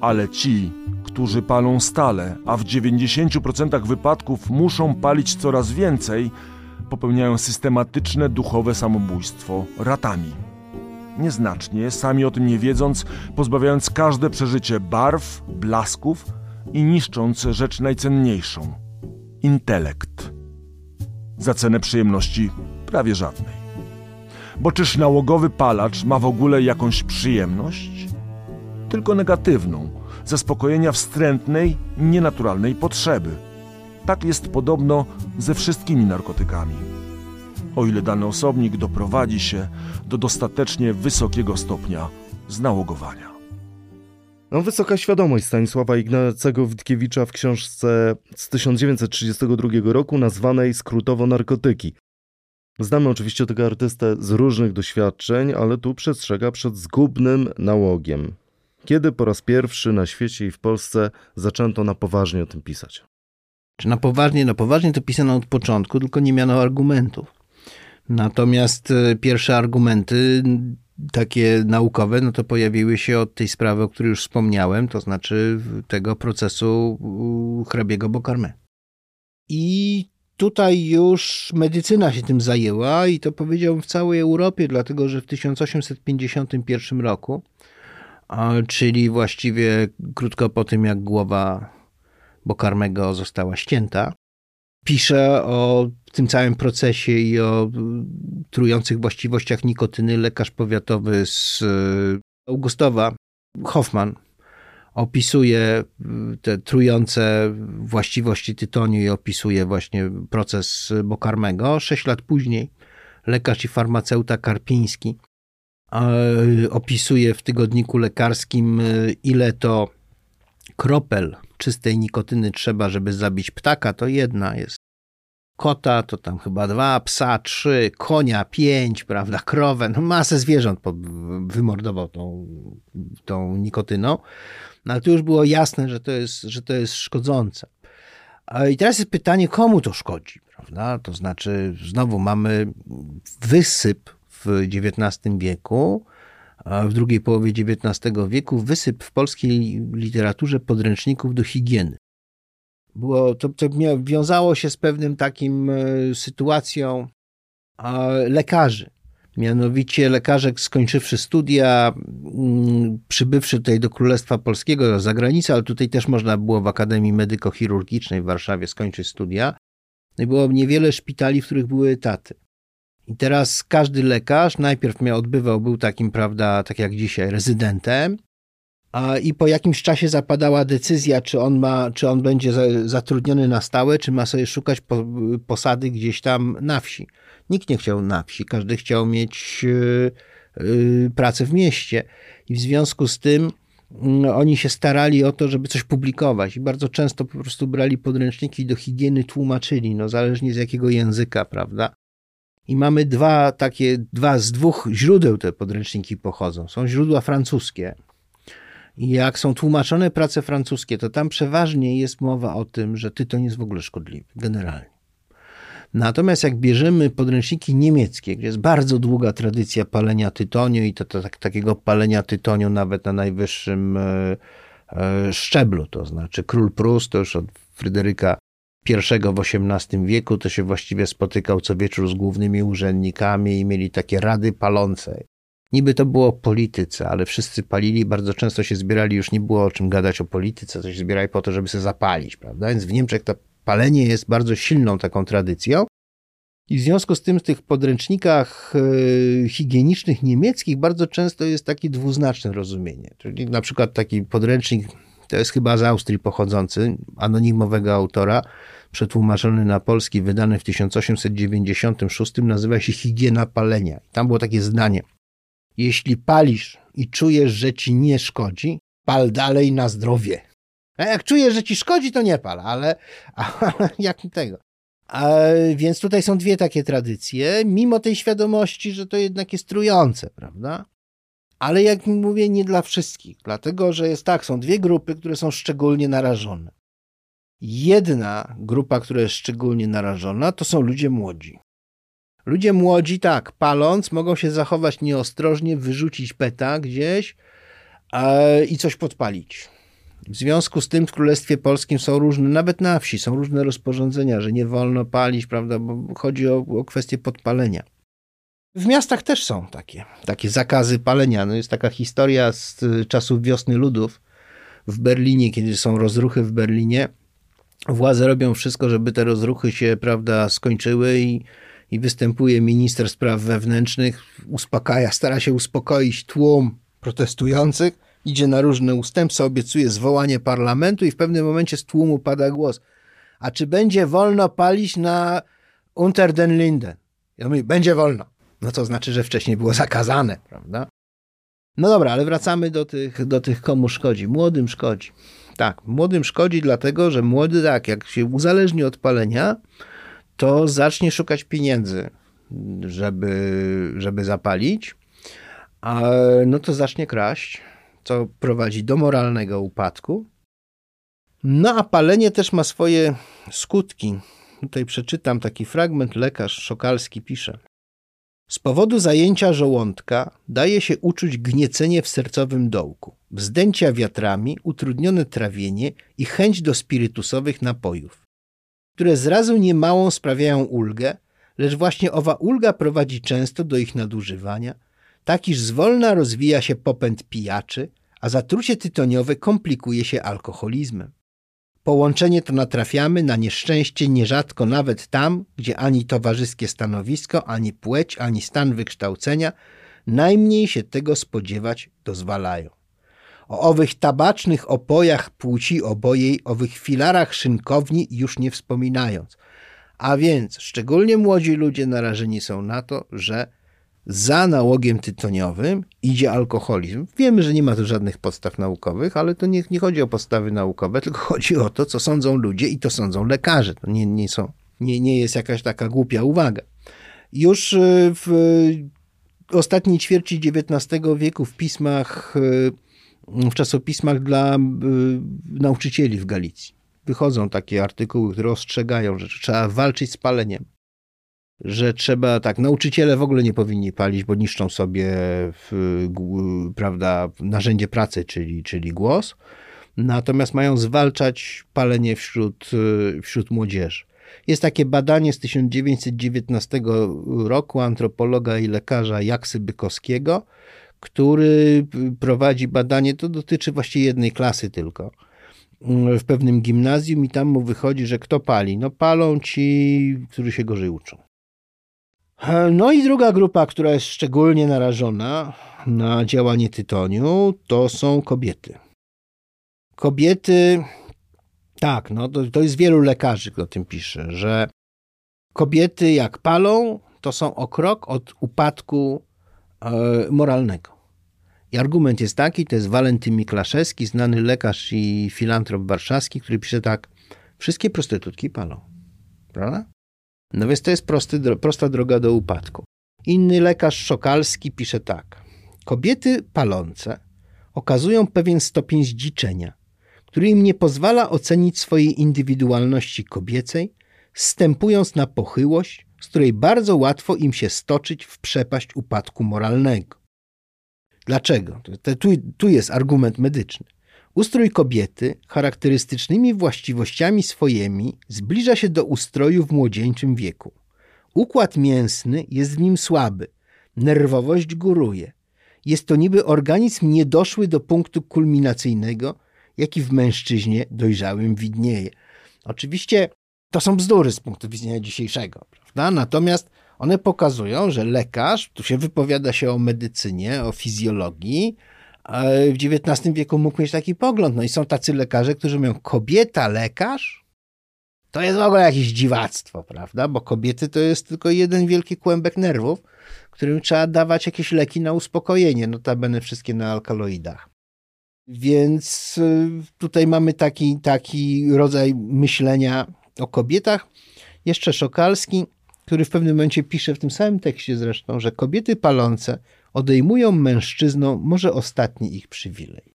[SPEAKER 2] ale ci, którzy palą stale, a w 90% wypadków muszą palić coraz więcej, popełniają systematyczne duchowe samobójstwo ratami. Nieznacznie, sami o tym nie wiedząc, pozbawiając każde przeżycie barw, blasków i niszcząc rzecz najcenniejszą intelekt. Za cenę przyjemności prawie żadnej. Bo czyż nałogowy palacz ma w ogóle jakąś przyjemność? Tylko negatywną, zaspokojenia wstrętnej, nienaturalnej potrzeby. Tak jest podobno ze wszystkimi narkotykami. O ile dany osobnik doprowadzi się do dostatecznie wysokiego stopnia znałogowania.
[SPEAKER 1] No, wysoka świadomość Stanisława Ignacego Witkiewicza w książce z 1932 roku nazwanej skrótowo Narkotyki. Znamy oczywiście tego artystę z różnych doświadczeń, ale tu przestrzega przed zgubnym nałogiem. Kiedy po raz pierwszy na świecie i w Polsce zaczęto na poważnie o tym pisać?
[SPEAKER 3] Czy na poważnie? No poważnie to pisano od początku, tylko nie miano argumentów. Natomiast e, pierwsze argumenty takie naukowe, no to pojawiły się od tej sprawy, o której już wspomniałem, to znaczy tego procesu hrabiego Bokarme. I tutaj już medycyna się tym zajęła i to powiedziałbym w całej Europie, dlatego że w 1851 roku czyli właściwie krótko po tym, jak głowa Bokarmego została ścięta. Pisze o tym całym procesie i o trujących właściwościach nikotyny lekarz powiatowy z Augustowa, Hoffman, opisuje te trujące właściwości tytoniu i opisuje właśnie proces Bokarmego. Sześć lat później lekarz i farmaceuta Karpiński opisuje w tygodniku lekarskim, e, ile to kropel czystej nikotyny trzeba, żeby zabić ptaka, to jedna jest. Kota to tam chyba dwa, psa trzy, konia pięć, prawda, krowę, no masę zwierząt wymordował tą, tą nikotyną. No ale tu już było jasne, że to jest, że to jest szkodzące. I teraz jest pytanie, komu to szkodzi, prawda? To znaczy, znowu mamy wysyp w XIX wieku, a w drugiej połowie XIX wieku wysyp w polskiej literaturze podręczników do higieny. Było, to, to wiązało się z pewnym takim e, sytuacją lekarzy. Mianowicie lekarzek skończywszy studia, mm, przybywszy tutaj do Królestwa Polskiego, za granicę, ale tutaj też można było w Akademii Medyko-Chirurgicznej w Warszawie skończyć studia. No i było niewiele szpitali, w których były etaty. I teraz każdy lekarz najpierw miał odbywał, był takim, prawda, tak jak dzisiaj, rezydentem, a, i po jakimś czasie zapadała decyzja, czy on, ma, czy on będzie zatrudniony na stałe, czy ma sobie szukać po, posady gdzieś tam na wsi. Nikt nie chciał na wsi, każdy chciał mieć yy, yy, pracę w mieście. I w związku z tym yy, oni się starali o to, żeby coś publikować. I bardzo często po prostu brali podręczniki do higieny, tłumaczyli, no zależnie z jakiego języka, prawda. I mamy dwa takie, dwa z dwóch źródeł te podręczniki pochodzą. Są źródła francuskie. I jak są tłumaczone prace francuskie, to tam przeważnie jest mowa o tym, że tytoń jest w ogóle szkodliwy, generalnie. Natomiast jak bierzemy podręczniki niemieckie, gdzie jest bardzo długa tradycja palenia tytoniu i to, to tak, takiego palenia tytoniu nawet na najwyższym e, e, szczeblu, to znaczy król Prus to już od Fryderyka I w XVIII wieku to się właściwie spotykał co wieczór z głównymi urzędnikami i mieli takie rady palące. Niby to było o polityce, ale wszyscy palili, bardzo często się zbierali, już nie było o czym gadać o polityce, to się zbierali po to, żeby się zapalić, prawda? Więc w Niemczech ta palenie jest bardzo silną taką tradycją. I w związku z tym w tych podręcznikach e, higienicznych niemieckich bardzo często jest takie dwuznaczne rozumienie. Czyli na przykład taki podręcznik, to jest chyba z Austrii pochodzący, anonimowego autora, przetłumaczony na polski, wydany w 1896, nazywa się Higiena palenia. Tam było takie zdanie. Jeśli palisz i czujesz, że ci nie szkodzi, pal dalej na zdrowie. A jak czujesz, że ci szkodzi, to nie pal, ale, ale jak tego. A, więc tutaj są dwie takie tradycje, mimo tej świadomości, że to jednak jest trujące, prawda? Ale jak mówię, nie dla wszystkich, dlatego że jest tak, są dwie grupy, które są szczególnie narażone. Jedna grupa, która jest szczególnie narażona, to są ludzie młodzi. Ludzie młodzi, tak, paląc, mogą się zachować nieostrożnie, wyrzucić peta gdzieś a, i coś podpalić. W związku z tym w Królestwie Polskim są różne, nawet na wsi, są różne rozporządzenia, że nie wolno palić, prawda, bo chodzi o, o kwestię podpalenia. W miastach też są takie, takie zakazy palenia. No jest taka historia z czasów wiosny ludów w Berlinie, kiedy są rozruchy w Berlinie. Władze robią wszystko, żeby te rozruchy się, prawda, skończyły i, i występuje minister spraw wewnętrznych, uspokaja, stara się uspokoić tłum protestujących idzie na różne ustępstwa, obiecuje zwołanie parlamentu i w pewnym momencie z tłumu pada głos. A czy będzie wolno palić na Unter den Linden? Ja mówię, będzie wolno. No to znaczy, że wcześniej było zakazane, prawda? No dobra, ale wracamy do tych, do tych komu szkodzi. Młodym szkodzi. Tak, młodym szkodzi dlatego, że młody tak, jak się uzależni od palenia, to zacznie szukać pieniędzy, żeby, żeby zapalić, a no to zacznie kraść, co prowadzi do moralnego upadku. No a palenie też ma swoje skutki. Tutaj przeczytam taki fragment. Lekarz Szokalski pisze. Z powodu zajęcia żołądka daje się uczuć gniecenie w sercowym dołku, wzdęcia wiatrami, utrudnione trawienie i chęć do spirytusowych napojów, które zrazu niemałą sprawiają ulgę, lecz właśnie owa ulga prowadzi często do ich nadużywania – tak iż zwolna rozwija się popęd pijaczy, a zatrucie tytoniowe komplikuje się alkoholizmem. Połączenie to natrafiamy na nieszczęście nierzadko nawet tam, gdzie ani towarzyskie stanowisko, ani płeć, ani stan wykształcenia najmniej się tego spodziewać dozwalają. O owych tabacznych opojach płci obojej, owych filarach szynkowni już nie wspominając. A więc szczególnie młodzi ludzie narażeni są na to, że za nałogiem tytoniowym idzie alkoholizm. Wiemy, że nie ma tu żadnych podstaw naukowych, ale to nie, nie chodzi o podstawy naukowe, tylko chodzi o to, co sądzą ludzie i to sądzą lekarze. To nie, nie, są, nie, nie jest jakaś taka głupia uwaga. Już y, w ostatniej ćwierci XIX wieku w pismach, y, w czasopismach dla y, nauczycieli w Galicji wychodzą takie artykuły, które ostrzegają, że trzeba walczyć z paleniem że trzeba, tak, nauczyciele w ogóle nie powinni palić, bo niszczą sobie, w, prawda, narzędzie pracy, czyli, czyli głos. Natomiast mają zwalczać palenie wśród, wśród młodzieży. Jest takie badanie z 1919 roku antropologa i lekarza Jaksy Bykowskiego, który prowadzi badanie, to dotyczy właściwie jednej klasy tylko, w pewnym gimnazjum i tam mu wychodzi, że kto pali? No palą ci, którzy się gorzej uczą. No i druga grupa, która jest szczególnie narażona na działanie tytoniu, to są kobiety. Kobiety, tak, no to, to jest wielu lekarzy, o tym pisze, że kobiety jak palą, to są o krok od upadku e, moralnego. I argument jest taki, to jest Walenty Miklaszewski, znany lekarz i filantrop warszawski, który pisze tak, wszystkie prostytutki palą. Prawda? No więc to jest prosty, prosta droga do upadku. Inny lekarz Szokalski pisze tak. Kobiety palące okazują pewien stopień zdziczenia, który im nie pozwala ocenić swojej indywidualności kobiecej, stępując na pochyłość, z której bardzo łatwo im się stoczyć w przepaść upadku moralnego. Dlaczego? Tu, tu jest argument medyczny. Ustrój kobiety charakterystycznymi właściwościami swojemi zbliża się do ustroju w młodzieńczym wieku. Układ mięsny jest w nim słaby, nerwowość góruje. Jest to niby organizm niedoszły do punktu kulminacyjnego, jaki w mężczyźnie dojrzałym widnieje. Oczywiście to są bzdury z punktu widzenia dzisiejszego, prawda? Natomiast one pokazują, że lekarz, tu się wypowiada się o medycynie, o fizjologii, w XIX wieku mógł mieć taki pogląd. No i są tacy lekarze, którzy mówią, kobieta lekarz? To jest w ogóle jakieś dziwactwo, prawda? Bo kobiety to jest tylko jeden wielki kłębek nerwów, którym trzeba dawać jakieś leki na uspokojenie, notabene wszystkie na alkaloidach. Więc y, tutaj mamy taki, taki rodzaj myślenia o kobietach. Jeszcze Szokalski, który w pewnym momencie pisze w tym samym tekście zresztą, że kobiety palące odejmują mężczyznom może ostatni ich przywilej.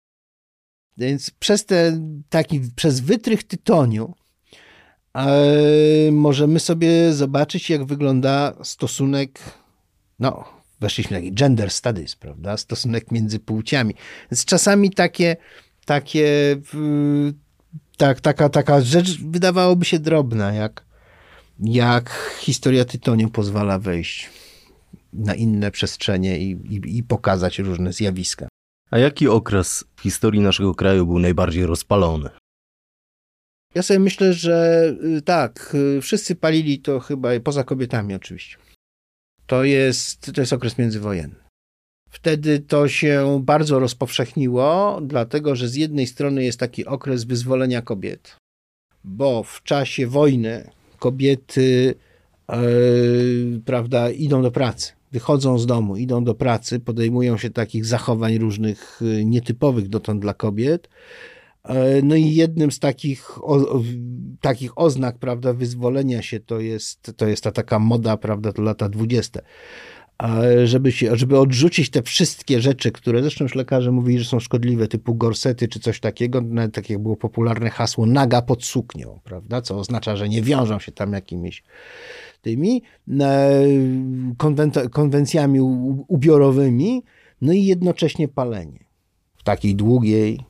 [SPEAKER 3] Więc przez ten taki, przez wytrych tytoniu e, możemy sobie zobaczyć, jak wygląda stosunek, no, weszliśmy taki gender studies, prawda, stosunek między płciami. Więc czasami takie, takie, tak, taka, taka rzecz wydawałoby się drobna, jak, jak historia tytoniu pozwala wejść na inne przestrzenie i, i, i pokazać różne zjawiska.
[SPEAKER 1] A jaki okres w historii naszego kraju był najbardziej rozpalony?
[SPEAKER 3] Ja sobie myślę, że y, tak, y, wszyscy palili to chyba, poza kobietami oczywiście. To jest, to jest okres międzywojenny. Wtedy to się bardzo rozpowszechniło, dlatego że z jednej strony jest taki okres wyzwolenia kobiet, bo w czasie wojny kobiety, yy, prawda, idą do pracy wychodzą z domu, idą do pracy, podejmują się takich zachowań różnych y, nietypowych dotąd dla kobiet. E, no i jednym z takich, o, takich oznak, prawda, wyzwolenia się to jest, to jest ta taka moda, prawda, to lata dwudzieste. Żeby, się, żeby odrzucić te wszystkie rzeczy, które zresztą już lekarze mówili, że są szkodliwe, typu gorsety czy coś takiego, nawet tak jak było popularne hasło naga pod suknią, prawda, co oznacza, że nie wiążą się tam jakimiś tymi konwencjami ubiorowymi, no i jednocześnie palenie. W takiej długiej,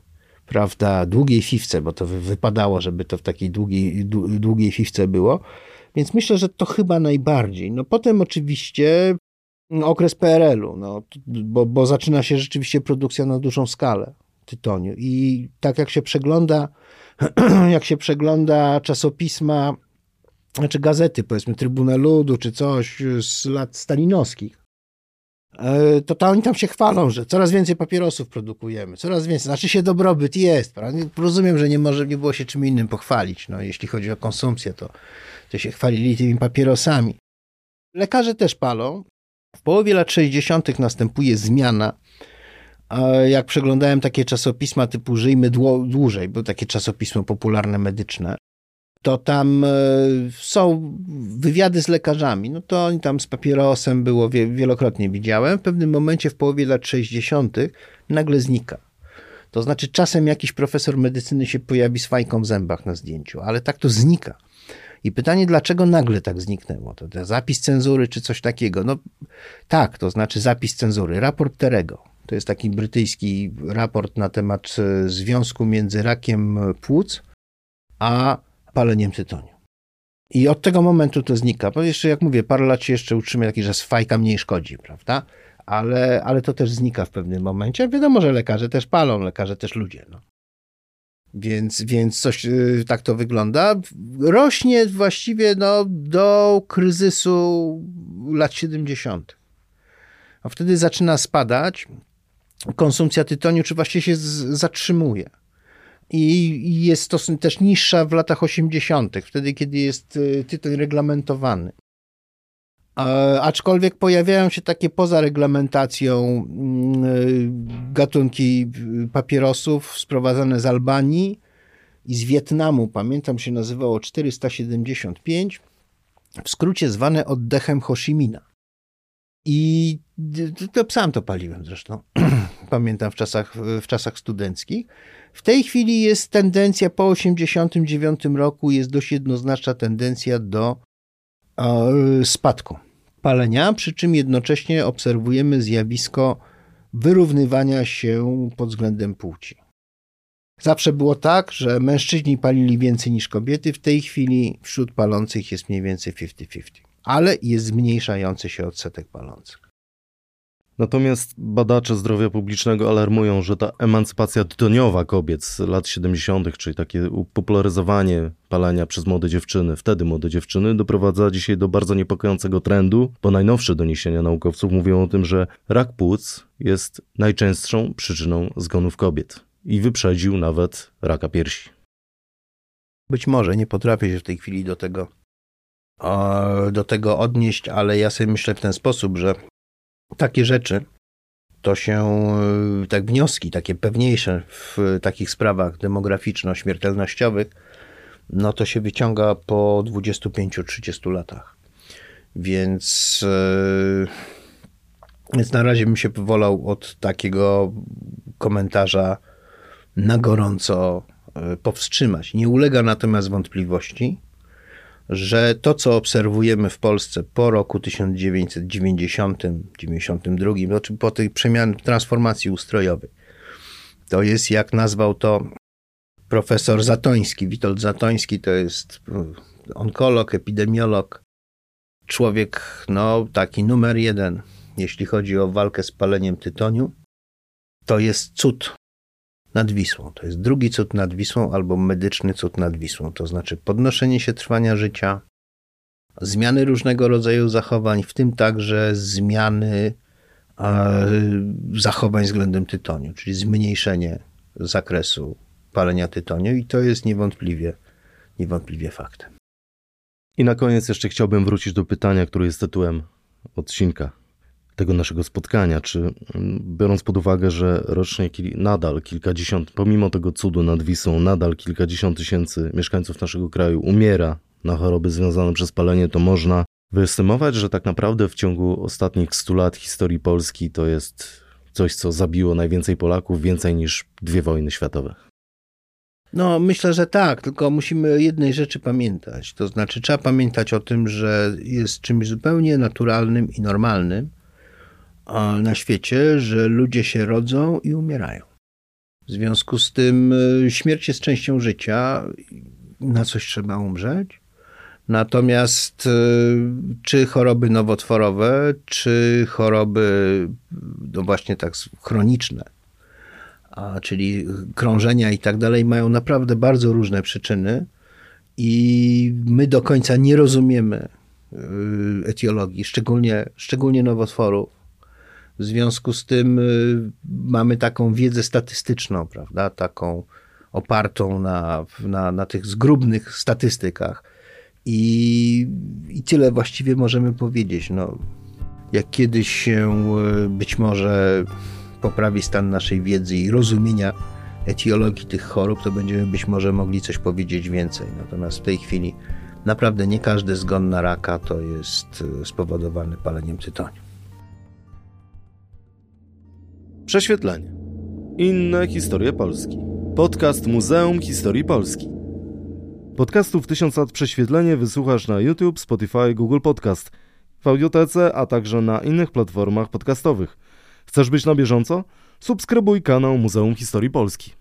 [SPEAKER 3] prawda, długiej fifce, bo to wypadało, żeby to w takiej długiej, długiej fifce było. Więc myślę, że to chyba najbardziej. No potem oczywiście okres PRL-u, no, bo, bo zaczyna się rzeczywiście produkcja na dużą skalę tytoniu. I tak jak się przegląda, jak się przegląda czasopisma znaczy gazety, powiedzmy Trybuna Ludu czy coś z lat stalinowskich, e, to, oni tam się chwalą, że coraz więcej papierosów produkujemy, coraz więcej, znaczy się dobrobyt jest, prawda? Rozumiem, że nie może, nie było się czym innym pochwalić, no jeśli chodzi o konsumpcję, to, to się chwalili tymi papierosami. Lekarze też palą. W połowie lat 60. następuje zmiana. Jak przeglądałem takie czasopisma typu Żyjmy dłużej, były takie czasopismo popularne medyczne, to tam e, są wywiady z lekarzami. No to oni tam z papierosem było, wielokrotnie widziałem. W pewnym momencie w połowie lat 60. nagle znika. To znaczy czasem jakiś profesor medycyny się pojawi z fajką w zębach na zdjęciu, ale tak to znika. I pytanie, dlaczego nagle tak zniknęło? To, to zapis cenzury czy coś takiego? No tak, to znaczy zapis cenzury. Raport Terego. To jest taki brytyjski raport na temat e, związku między rakiem płuc a paleniem tytoniu. I od tego momentu to znika, bo jeszcze jak mówię, parę lat się jeszcze utrzyma taki, że fajka mniej szkodzi, prawda? Ale, ale to też znika w pewnym momencie. Wiadomo, że lekarze też palą, lekarze też ludzie. No. Więc, więc coś yy, tak to wygląda. Rośnie właściwie no, do kryzysu lat 70. A wtedy zaczyna spadać. Konsumpcja tytoniu czy właściwie się z, zatrzymuje. I jest to też niższa w latach 80., wtedy, kiedy jest y, tytoń reglamentowany. Aczkolwiek pojawiają się takie poza reglamentacją mm, y, gatunki papierosów sprowadzane z Albanii i z Wietnamu. Pamiętam, się nazywało 475, w skrócie zwane oddechem Ho Chi Mina. I to sam to paliłem zresztą, pamiętam w czasach, w czasach studenckich. W tej chwili jest tendencja po 1989 roku, jest dość jednoznaczna tendencja do e, spadku palenia, przy czym jednocześnie obserwujemy zjawisko wyrównywania się pod względem płci. Zawsze było tak, że mężczyźni palili więcej niż kobiety, w tej chwili wśród palących jest mniej więcej 50-50, ale jest zmniejszający się odsetek palących.
[SPEAKER 1] Natomiast badacze zdrowia publicznego alarmują, że ta emancypacja tytoniowa kobiet z lat 70., czyli takie popularyzowanie palenia przez młode dziewczyny, wtedy młode dziewczyny, doprowadza dzisiaj do bardzo niepokojącego trendu, bo najnowsze doniesienia naukowców mówią o tym, że rak płuc jest najczęstszą przyczyną zgonów kobiet i wyprzedził nawet raka piersi.
[SPEAKER 3] Być może, nie potrafię się w tej chwili do tego, do tego odnieść, ale ja sobie myślę w ten sposób, że takie rzeczy, to się, e, tak wnioski, takie pewniejsze w takich sprawach demograficzno-śmiertelnościowych, no to się wyciąga po 25-30 latach. Więc, e, więc na razie bym się wolał od takiego komentarza na gorąco e, powstrzymać. Nie ulega natomiast wątpliwości, że to, co obserwujemy w Polsce po roku 1990-92, znaczy po tej przemianie, transformacji ustrojowej, to jest, jak nazwał to profesor Zatoński, Witold Zatoński, to jest onkolog, epidemiolog, człowiek, no, taki numer jeden, jeśli chodzi o walkę z paleniem tytoniu. To jest cud nad Wisłą. To jest drugi cud nad Wisłą albo medyczny cud nad Wisłą. To znaczy podnoszenie się trwania życia, zmiany różnego rodzaju zachowań, w tym także zmiany e, zachowań względem tytoniu, czyli zmniejszenie zakresu palenia tytoniu i to jest niewątpliwie, niewątpliwie faktem.
[SPEAKER 1] I na koniec jeszcze chciałbym wrócić do pytania, które jest tytułem odcinka tego naszego spotkania, czy mm, biorąc pod uwagę, że rocznie nadal kilkadziesiąt, pomimo tego cudu nad Wisłą, nadal kilkadziesiąt tysięcy mieszkańców naszego kraju umiera na choroby związane przez palenie, to można wyestymować, że tak naprawdę w ciągu ostatnich stu lat historii Polski to jest coś, co zabiło najwięcej Polaków, więcej niż dwie wojny światowe.
[SPEAKER 3] No, myślę, że tak, tylko musimy jednej rzeczy pamiętać. To znaczy, trzeba pamiętać o tym, że jest czymś zupełnie naturalnym i normalnym, na świecie, że ludzie się rodzą i umierają. W związku z tym e, śmierć jest częścią życia, na coś trzeba umrzeć. Natomiast e, czy choroby nowotworowe, czy choroby, no właśnie tak chroniczne, a, czyli krążenia i tak dalej, mają naprawdę bardzo różne przyczyny i my do końca nie rozumiemy e, etiologii, szczególnie, szczególnie nowotworów w związku z tym y, mamy taką wiedzę statystyczną, prawda, taką opartą na, na, na tych zgrubnych statystykach. I, I tyle właściwie możemy powiedzieć. No, jak kiedyś się y, być może poprawi stan naszej wiedzy i rozumienia etiologii tych chorób, to będziemy być może mogli coś powiedzieć więcej. Natomiast w tej chwili naprawdę nie każdy zgon na raka to jest y, spowodowany paleniem tytoniu.
[SPEAKER 1] Prześwietlenie. Inne historie Polski. Podcast Muzeum Historii Polski. Podcastów 1000 lat prześwietlenie wysłuchasz na YouTube, Spotify, Google Podcast, w audiotece, a także na innych platformach podcastowych. Chcesz być na bieżąco? Subskrybuj kanał Muzeum Historii Polski.